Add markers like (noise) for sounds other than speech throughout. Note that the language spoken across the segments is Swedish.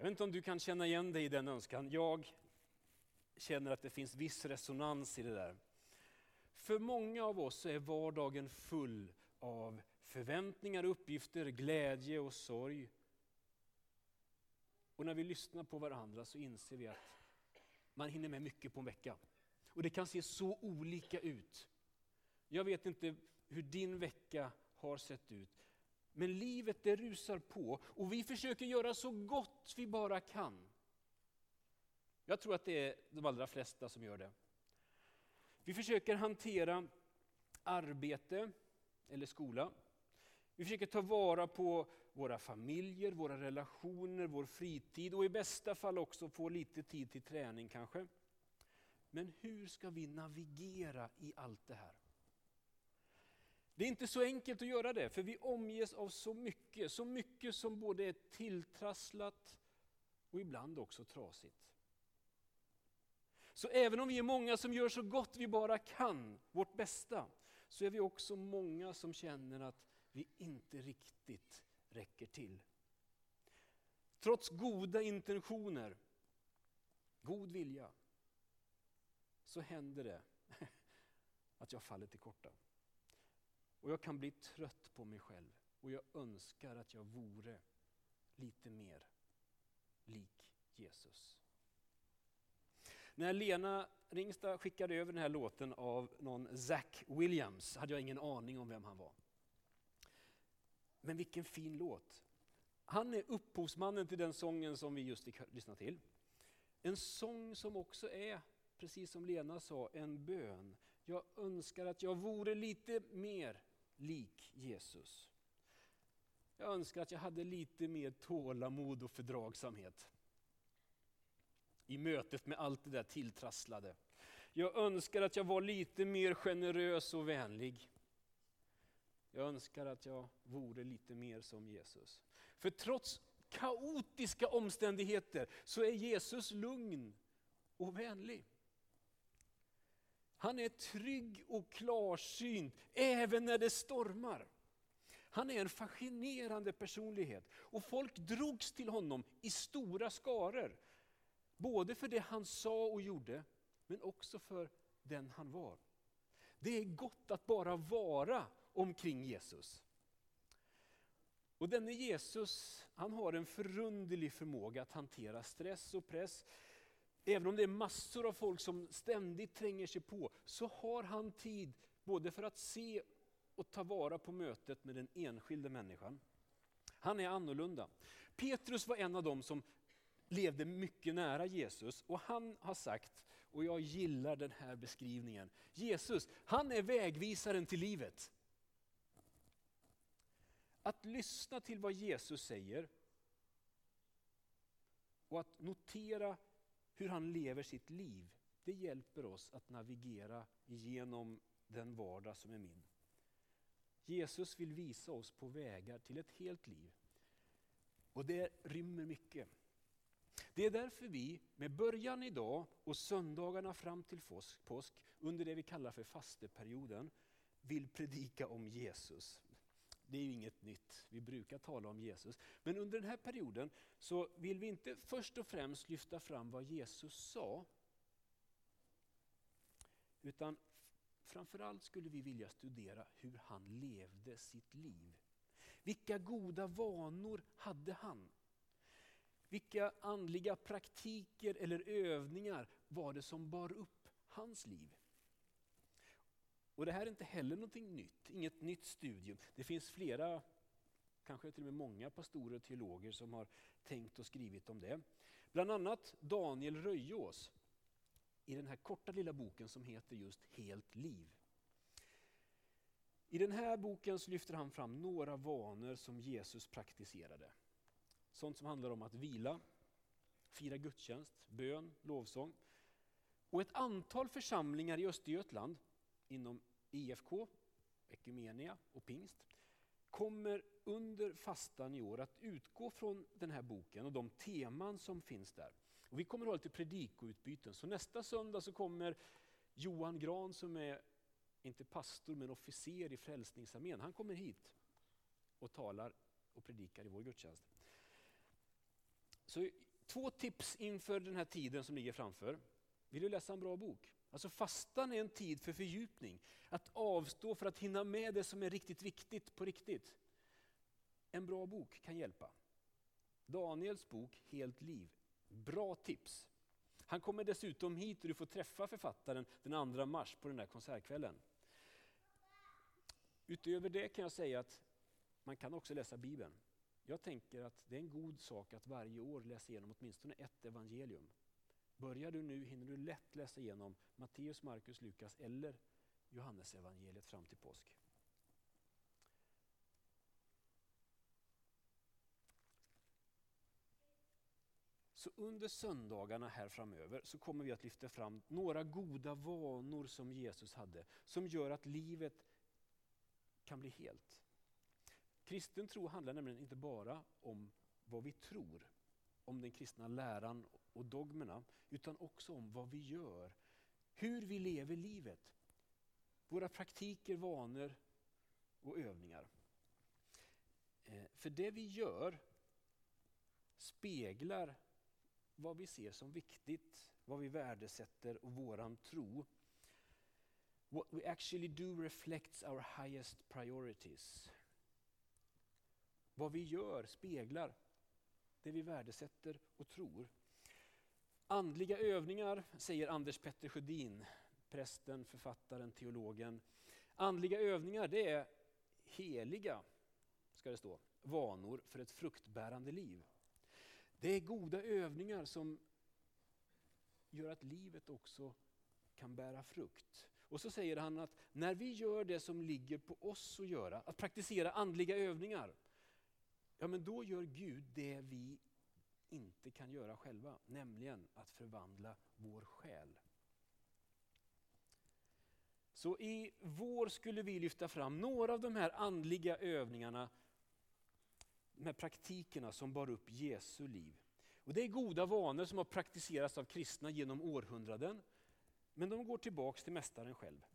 Jag vet inte om du kan känna igen dig i den önskan. Jag känner att det finns viss resonans i det där. För många av oss är vardagen full av förväntningar, uppgifter, glädje och sorg. Och när vi lyssnar på varandra så inser vi att man hinner med mycket på en vecka. Och det kan se så olika ut. Jag vet inte hur din vecka har sett ut. Men livet det rusar på och vi försöker göra så gott vi bara kan. Jag tror att det är de allra flesta som gör det. Vi försöker hantera arbete eller skola. Vi försöker ta vara på våra familjer, våra relationer, vår fritid och i bästa fall också få lite tid till träning kanske. Men hur ska vi navigera i allt det här? Det är inte så enkelt att göra det, för vi omges av så mycket, så mycket som både är tilltrasslat och ibland också trasigt. Så även om vi är många som gör så gott vi bara kan, vårt bästa, så är vi också många som känner att vi inte riktigt räcker till. Trots goda intentioner, god vilja, så händer det (laughs) att jag faller till korta. Och jag kan bli trött på mig själv och jag önskar att jag vore lite mer lik Jesus. När Lena Ringstad skickade över den här låten av någon Zack Williams hade jag ingen aning om vem han var. Men vilken fin låt. Han är upphovsmannen till den sången som vi just fick lyssna till. En sång som också är, precis som Lena sa, en bön. Jag önskar att jag vore lite mer lik Jesus. Jag önskar att jag hade lite mer tålamod och fördragsamhet i mötet med allt det där tilltrasslade. Jag önskar att jag var lite mer generös och vänlig. Jag önskar att jag vore lite mer som Jesus. För trots kaotiska omständigheter så är Jesus lugn och vänlig. Han är trygg och klarsynt även när det stormar. Han är en fascinerande personlighet och folk drogs till honom i stora skaror. Både för det han sa och gjorde, men också för den han var. Det är gott att bara vara omkring Jesus. Och denne Jesus, han har en förunderlig förmåga att hantera stress och press. Även om det är massor av folk som ständigt tränger sig på, så har han tid både för att se och ta vara på mötet med den enskilde människan. Han är annorlunda. Petrus var en av dem som levde mycket nära Jesus och han har sagt, och jag gillar den här beskrivningen, Jesus, han är vägvisaren till livet. Att lyssna till vad Jesus säger och att notera hur han lever sitt liv, det hjälper oss att navigera genom den vardag som är min. Jesus vill visa oss på vägar till ett helt liv. Och det rymmer mycket. Det är därför vi med början idag och söndagarna fram till påsk, under det vi kallar för fasteperioden, vill predika om Jesus. Det är ju inget nytt, vi brukar tala om Jesus. Men under den här perioden så vill vi inte först och främst lyfta fram vad Jesus sa, utan framförallt skulle vi vilja studera hur han levde sitt liv. Vilka goda vanor hade han? Vilka andliga praktiker eller övningar var det som bar upp hans liv? Och Det här är inte heller någonting nytt, inget nytt studium. Det finns flera, kanske till och med många pastorer och teologer som har tänkt och skrivit om det. Bland annat Daniel Röjås i den här korta lilla boken som heter just Helt liv. I den här boken lyfter han fram några vanor som Jesus praktiserade. Sånt som handlar om att vila, fira gudstjänst, bön, lovsång. Och ett antal församlingar i Östergötland inom IFK, Ekumenia och Pingst kommer under fastan i år att utgå från den här boken och de teman som finns där. Och vi kommer att ha lite predikoutbyten. Så nästa söndag så kommer Johan Gran som är, inte pastor men officer i Frälsningsarmén, han kommer hit och talar och predikar i vår gudstjänst. Så två tips inför den här tiden som ligger framför. Vill du läsa en bra bok? Alltså fastan är en tid för fördjupning. Att avstå för att hinna med det som är riktigt viktigt på riktigt. En bra bok kan hjälpa. Daniels bok Helt liv. Bra tips. Han kommer dessutom hit och du får träffa författaren den 2 mars på den där konsertkvällen. Utöver det kan jag säga att man kan också läsa Bibeln. Jag tänker att det är en god sak att varje år läsa igenom åtminstone ett evangelium. Börjar du nu hinner du lätt läsa igenom Matteus, Markus, Lukas eller Johannes evangeliet fram till påsk. Så under söndagarna här framöver så kommer vi att lyfta fram några goda vanor som Jesus hade, som gör att livet kan bli helt. Kristen tro handlar nämligen inte bara om vad vi tror, om den kristna läran och dogmerna, utan också om vad vi gör, hur vi lever livet. Våra praktiker, vanor och övningar. Eh, för det vi gör speglar vad vi ser som viktigt, vad vi värdesätter och våran tro. What we actually do reflects our highest priorities. Vad vi gör speglar det vi värdesätter och tror. Andliga övningar, säger Anders Petter Sjödin, prästen, författaren, teologen. Andliga övningar det är heliga, ska det stå, vanor för ett fruktbärande liv. Det är goda övningar som gör att livet också kan bära frukt. Och så säger han att när vi gör det som ligger på oss att göra, att praktisera andliga övningar, ja men då gör Gud det vi inte kan göra själva, nämligen att förvandla vår själ. Så i vår skulle vi lyfta fram några av de här andliga övningarna, de här praktikerna som bar upp Jesu liv. Och Det är goda vanor som har praktiserats av kristna genom århundraden, men de går tillbaks till Mästaren själv.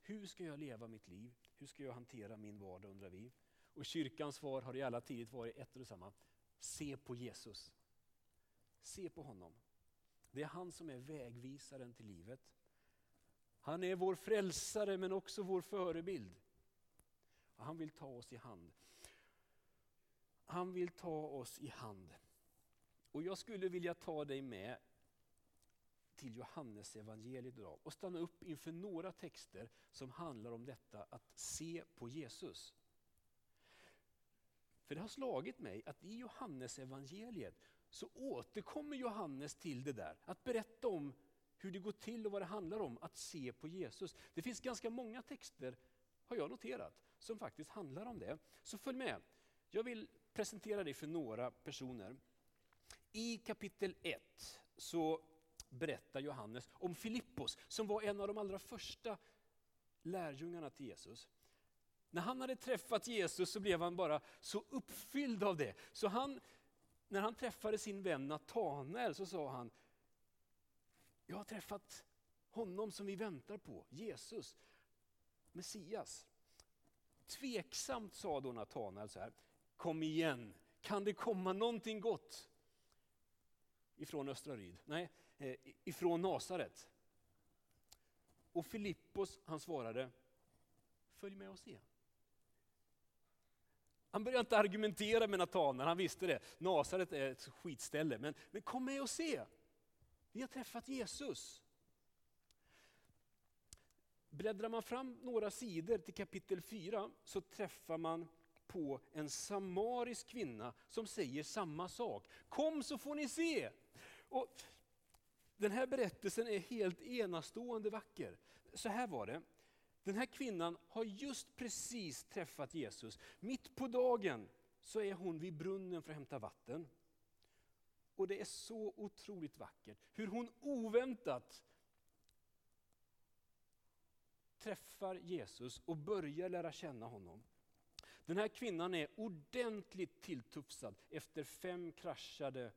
Hur ska jag leva mitt liv? Hur ska jag hantera min vardag undrar vi. Och kyrkans svar har i alla tider varit ett och detsamma. Se på Jesus. Se på honom. Det är han som är vägvisaren till livet. Han är vår frälsare men också vår förebild. Och han vill ta oss i hand. Han vill ta oss i hand. Och jag skulle vilja ta dig med till Johannes evangeliet idag och stanna upp inför några texter som handlar om detta att se på Jesus. För det har slagit mig att i Johannes evangeliet så återkommer Johannes till det där, att berätta om hur det går till och vad det handlar om att se på Jesus. Det finns ganska många texter, har jag noterat, som faktiskt handlar om det. Så följ med. Jag vill presentera dig för några personer. I kapitel 1 så berättar Johannes om Filippos som var en av de allra första lärjungarna till Jesus. När han hade träffat Jesus så blev han bara så uppfylld av det. Så han, när han träffade sin vän Natanael så sa han, jag har träffat honom som vi väntar på, Jesus, Messias. Tveksamt sa då Natanael så här, kom igen, kan det komma någonting gott ifrån Östra Ryd? Nej, eh, ifrån Nasaret. Och Filippos han svarade, följ med och se. Han började inte argumentera med Natanael, han visste det. Nasaret är ett skitställe, men, men kom med och se. Vi har träffat Jesus. Bläddrar man fram några sidor till kapitel 4 så träffar man på en samarisk kvinna som säger samma sak. Kom så får ni se! Och den här berättelsen är helt enastående vacker. Så här var det. Den här kvinnan har just precis träffat Jesus. Mitt på dagen så är hon vid brunnen för att hämta vatten. Och det är så otroligt vackert hur hon oväntat träffar Jesus och börjar lära känna honom. Den här kvinnan är ordentligt tilltufsad efter fem kraschade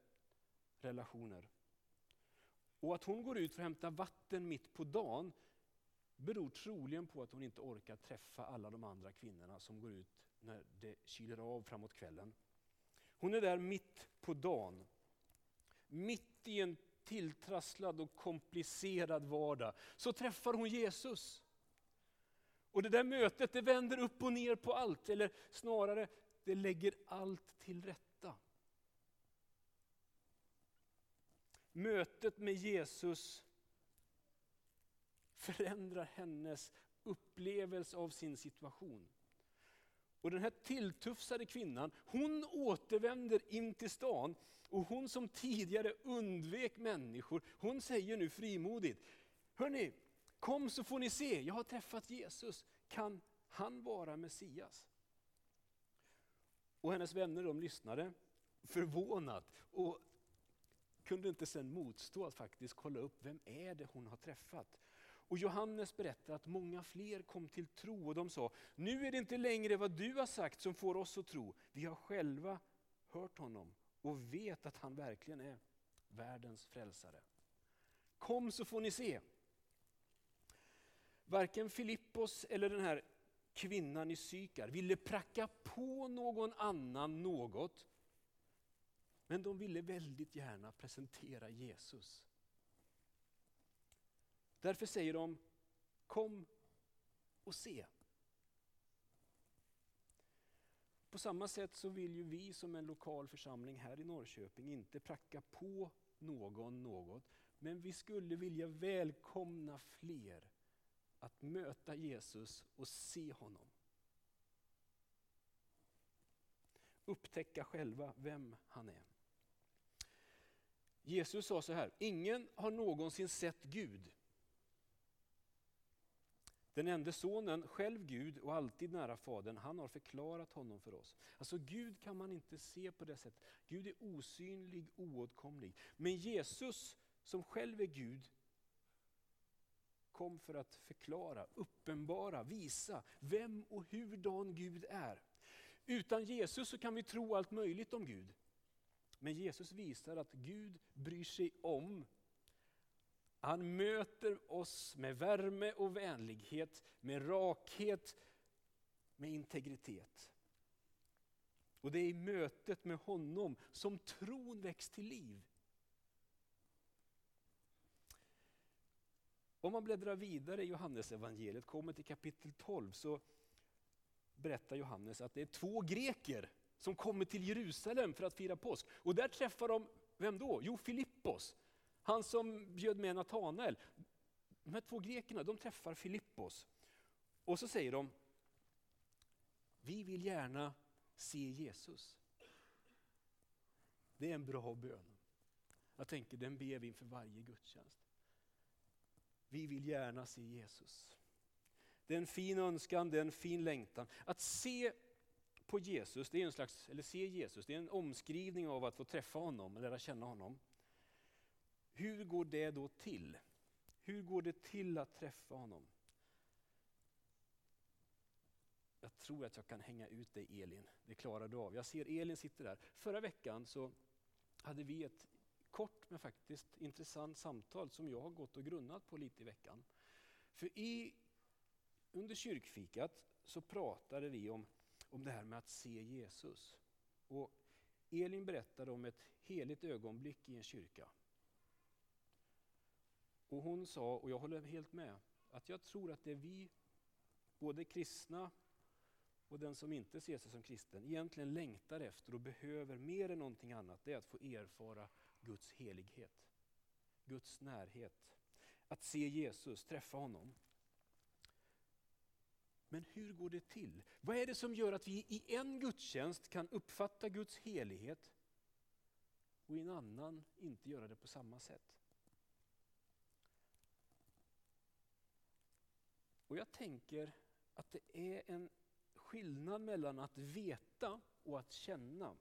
relationer. Och att hon går ut för att hämta vatten mitt på dagen beror troligen på att hon inte orkar träffa alla de andra kvinnorna som går ut när det kyler av framåt kvällen. Hon är där mitt på dagen. mitt i en tilltrasslad och komplicerad vardag, så träffar hon Jesus. Och det där mötet det vänder upp och ner på allt, eller snarare, det lägger allt till rätta. Mötet med Jesus förändrar hennes upplevelse av sin situation. Och den här tilltufsade kvinnan, hon återvänder in till stan och hon som tidigare undvek människor, hon säger nu frimodigt, hörni, kom så får ni se, jag har träffat Jesus, kan han vara Messias? Och hennes vänner de lyssnade förvånat och kunde inte sen motstå att faktiskt kolla upp vem är det hon har träffat. Och Johannes berättar att många fler kom till tro och de sa, nu är det inte längre vad du har sagt som får oss att tro. Vi har själva hört honom och vet att han verkligen är världens frälsare. Kom så får ni se. Varken Filippos eller den här kvinnan i Sykar ville pracka på någon annan något. Men de ville väldigt gärna presentera Jesus. Därför säger de, kom och se. På samma sätt så vill ju vi som en lokal församling här i Norrköping inte pracka på någon något, men vi skulle vilja välkomna fler att möta Jesus och se honom. Upptäcka själva vem han är. Jesus sa så här, ingen har någonsin sett Gud. Den enda sonen, själv Gud och alltid nära Fadern, han har förklarat honom för oss. Alltså Gud kan man inte se på det sättet. Gud är osynlig, oåtkomlig. Men Jesus, som själv är Gud, kom för att förklara, uppenbara, visa vem och hurdan Gud är. Utan Jesus så kan vi tro allt möjligt om Gud. Men Jesus visar att Gud bryr sig om han möter oss med värme och vänlighet, med rakhet, med integritet. Och det är i mötet med honom som tron väcks till liv. Om man bläddrar vidare i Johannesevangeliet, kommer till kapitel 12, så berättar Johannes att det är två greker som kommer till Jerusalem för att fira påsk. Och där träffar de, vem då? Jo, Filippos, han som bjöd med Natanael. De här två grekerna de träffar Filippos. Och så säger de, vi vill gärna se Jesus. Det är en bra bön. Jag tänker den ber vi inför varje gudstjänst. Vi vill gärna se Jesus. Det är en fin önskan, det är en fin längtan. Att se på Jesus, det är en slags, eller se Jesus, det är en omskrivning av att få träffa honom, lära känna honom. Hur går det då till? Hur går det till att träffa honom? Jag tror att jag kan hänga ut dig Elin, det klarar du av. Jag ser Elin sitter där. Förra veckan så hade vi ett kort men faktiskt intressant samtal som jag har gått och grunnat på lite i veckan. För i, under kyrkfikat så pratade vi om, om det här med att se Jesus. Och Elin berättade om ett heligt ögonblick i en kyrka. Och hon sa, och jag håller helt med, att jag tror att det är vi, både kristna och den som inte ser sig som kristen, egentligen längtar efter och behöver mer än någonting annat, det är att få erfara Guds helighet. Guds närhet. Att se Jesus, träffa honom. Men hur går det till? Vad är det som gör att vi i en gudstjänst kan uppfatta Guds helighet och i en annan inte göra det på samma sätt? Och jag tänker att det är en skillnad mellan att veta och att känna.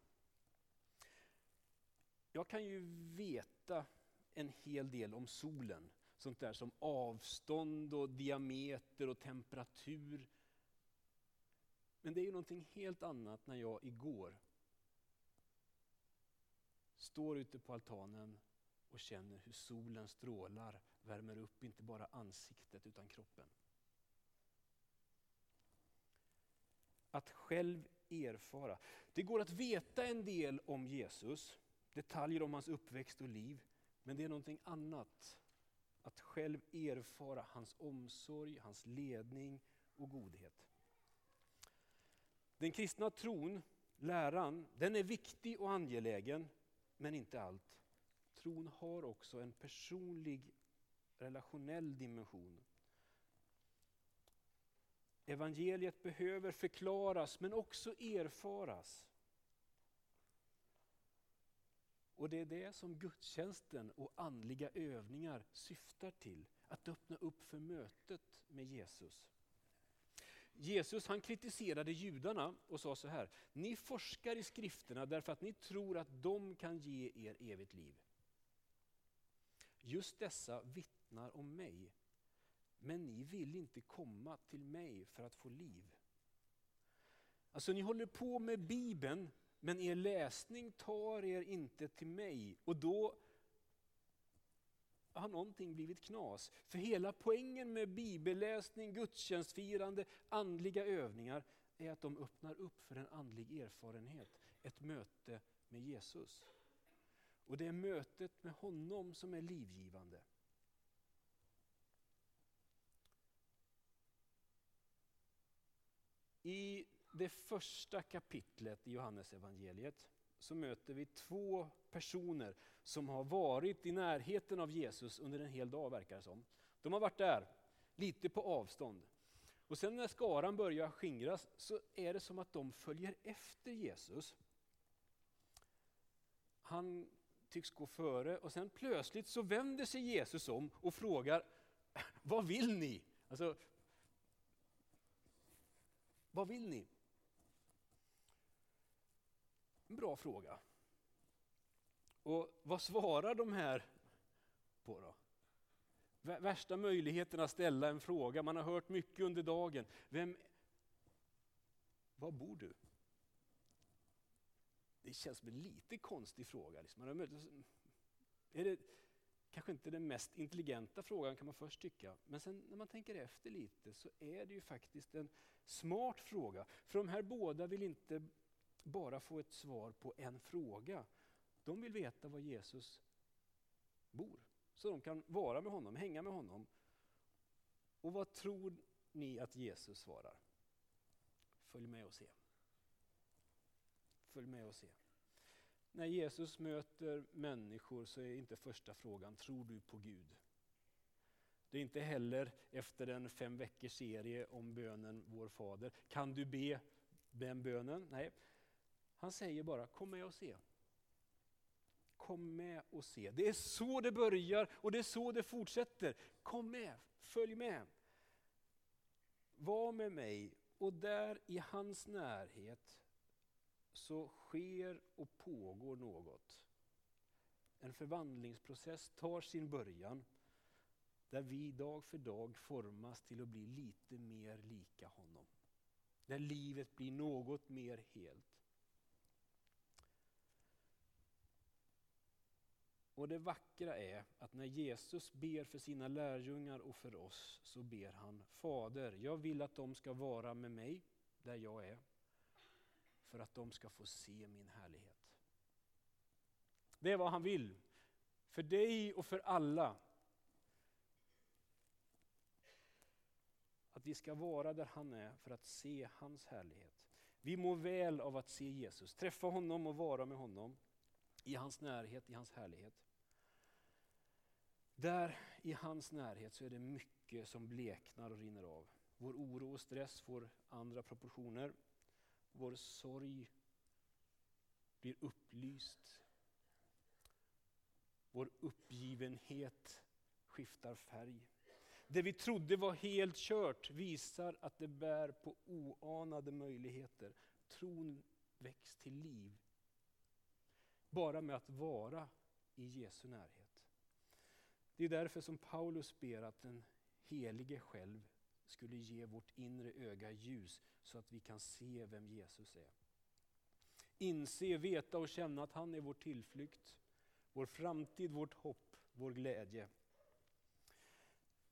Jag kan ju veta en hel del om solen, sånt där som avstånd och diameter och temperatur. Men det är ju någonting helt annat när jag igår står ute på altanen och känner hur solen strålar, värmer upp inte bara ansiktet utan kroppen. Att själv erfara. Det går att veta en del om Jesus detaljer om hans uppväxt och liv. Men det är någonting annat att själv erfara hans omsorg, hans ledning och godhet. Den kristna tron, läran, den är viktig och angelägen, men inte allt. Tron har också en personlig, relationell dimension. Evangeliet behöver förklaras men också erfaras. Och det är det som gudstjänsten och andliga övningar syftar till. Att öppna upp för mötet med Jesus. Jesus han kritiserade judarna och sa så här. Ni forskar i skrifterna därför att ni tror att de kan ge er evigt liv. Just dessa vittnar om mig. Men ni vill inte komma till mig för att få liv. Alltså ni håller på med Bibeln men er läsning tar er inte till mig. Och då har någonting blivit knas. För hela poängen med bibelläsning, gudstjänstfirande, andliga övningar är att de öppnar upp för en andlig erfarenhet, ett möte med Jesus. Och det är mötet med honom som är livgivande. I det första kapitlet i Johannes evangeliet så möter vi två personer som har varit i närheten av Jesus under en hel dag verkar det som. De har varit där, lite på avstånd. Och sen när skaran börjar skingras så är det som att de följer efter Jesus. Han tycks gå före och sen plötsligt så vänder sig Jesus om och frågar Vad vill ni? Alltså, vad vill ni? En bra fråga. Och vad svarar de här på då? Värsta möjligheten att ställa en fråga, man har hört mycket under dagen. Vem, var bor du? Det känns som en lite konstig fråga. Liksom. Är det kanske inte den mest intelligenta frågan kan man först tycka. Men sen när man tänker efter lite så är det ju faktiskt en smart fråga. För de här båda vill inte bara få ett svar på en fråga. De vill veta var Jesus bor. Så de kan vara med honom, hänga med honom. Och vad tror ni att Jesus svarar? Följ med och se. Följ med och se. När Jesus möter människor så är inte första frågan, tror du på Gud? Det är inte heller efter en fem veckors serie om bönen Vår Fader, kan du be den bönen? Nej, han säger bara kom med och se. Kom med och se. Det är så det börjar och det är så det fortsätter. Kom med, följ med. Var med mig och där i hans närhet så sker och pågår något. En förvandlingsprocess tar sin början där vi dag för dag formas till att bli lite mer lika honom. Där livet blir något mer helt. Och det vackra är att när Jesus ber för sina lärjungar och för oss så ber han Fader, jag vill att de ska vara med mig där jag är för att de ska få se min härlighet. Det är vad han vill. För dig och för alla. Att vi ska vara där han är för att se hans härlighet. Vi mår väl av att se Jesus, träffa honom och vara med honom i hans närhet, i hans härlighet. Där i hans närhet så är det mycket som bleknar och rinner av. Vår oro och stress får andra proportioner. Vår sorg blir upplyst. Vår uppgivenhet skiftar färg. Det vi trodde var helt kört visar att det bär på oanade möjligheter. Tron väcks till liv bara med att vara i Jesu närhet. Det är därför som Paulus ber att den Helige själv skulle ge vårt inre öga ljus så att vi kan se vem Jesus är. Inse, veta och känna att han är vår tillflykt, vår framtid, vårt hopp, vår glädje.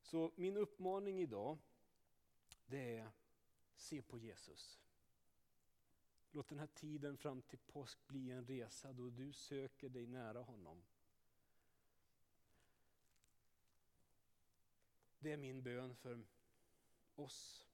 Så min uppmaning idag det är se på Jesus. Låt den här tiden fram till påsk bli en resa då du söker dig nära honom. Det är min bön för oss.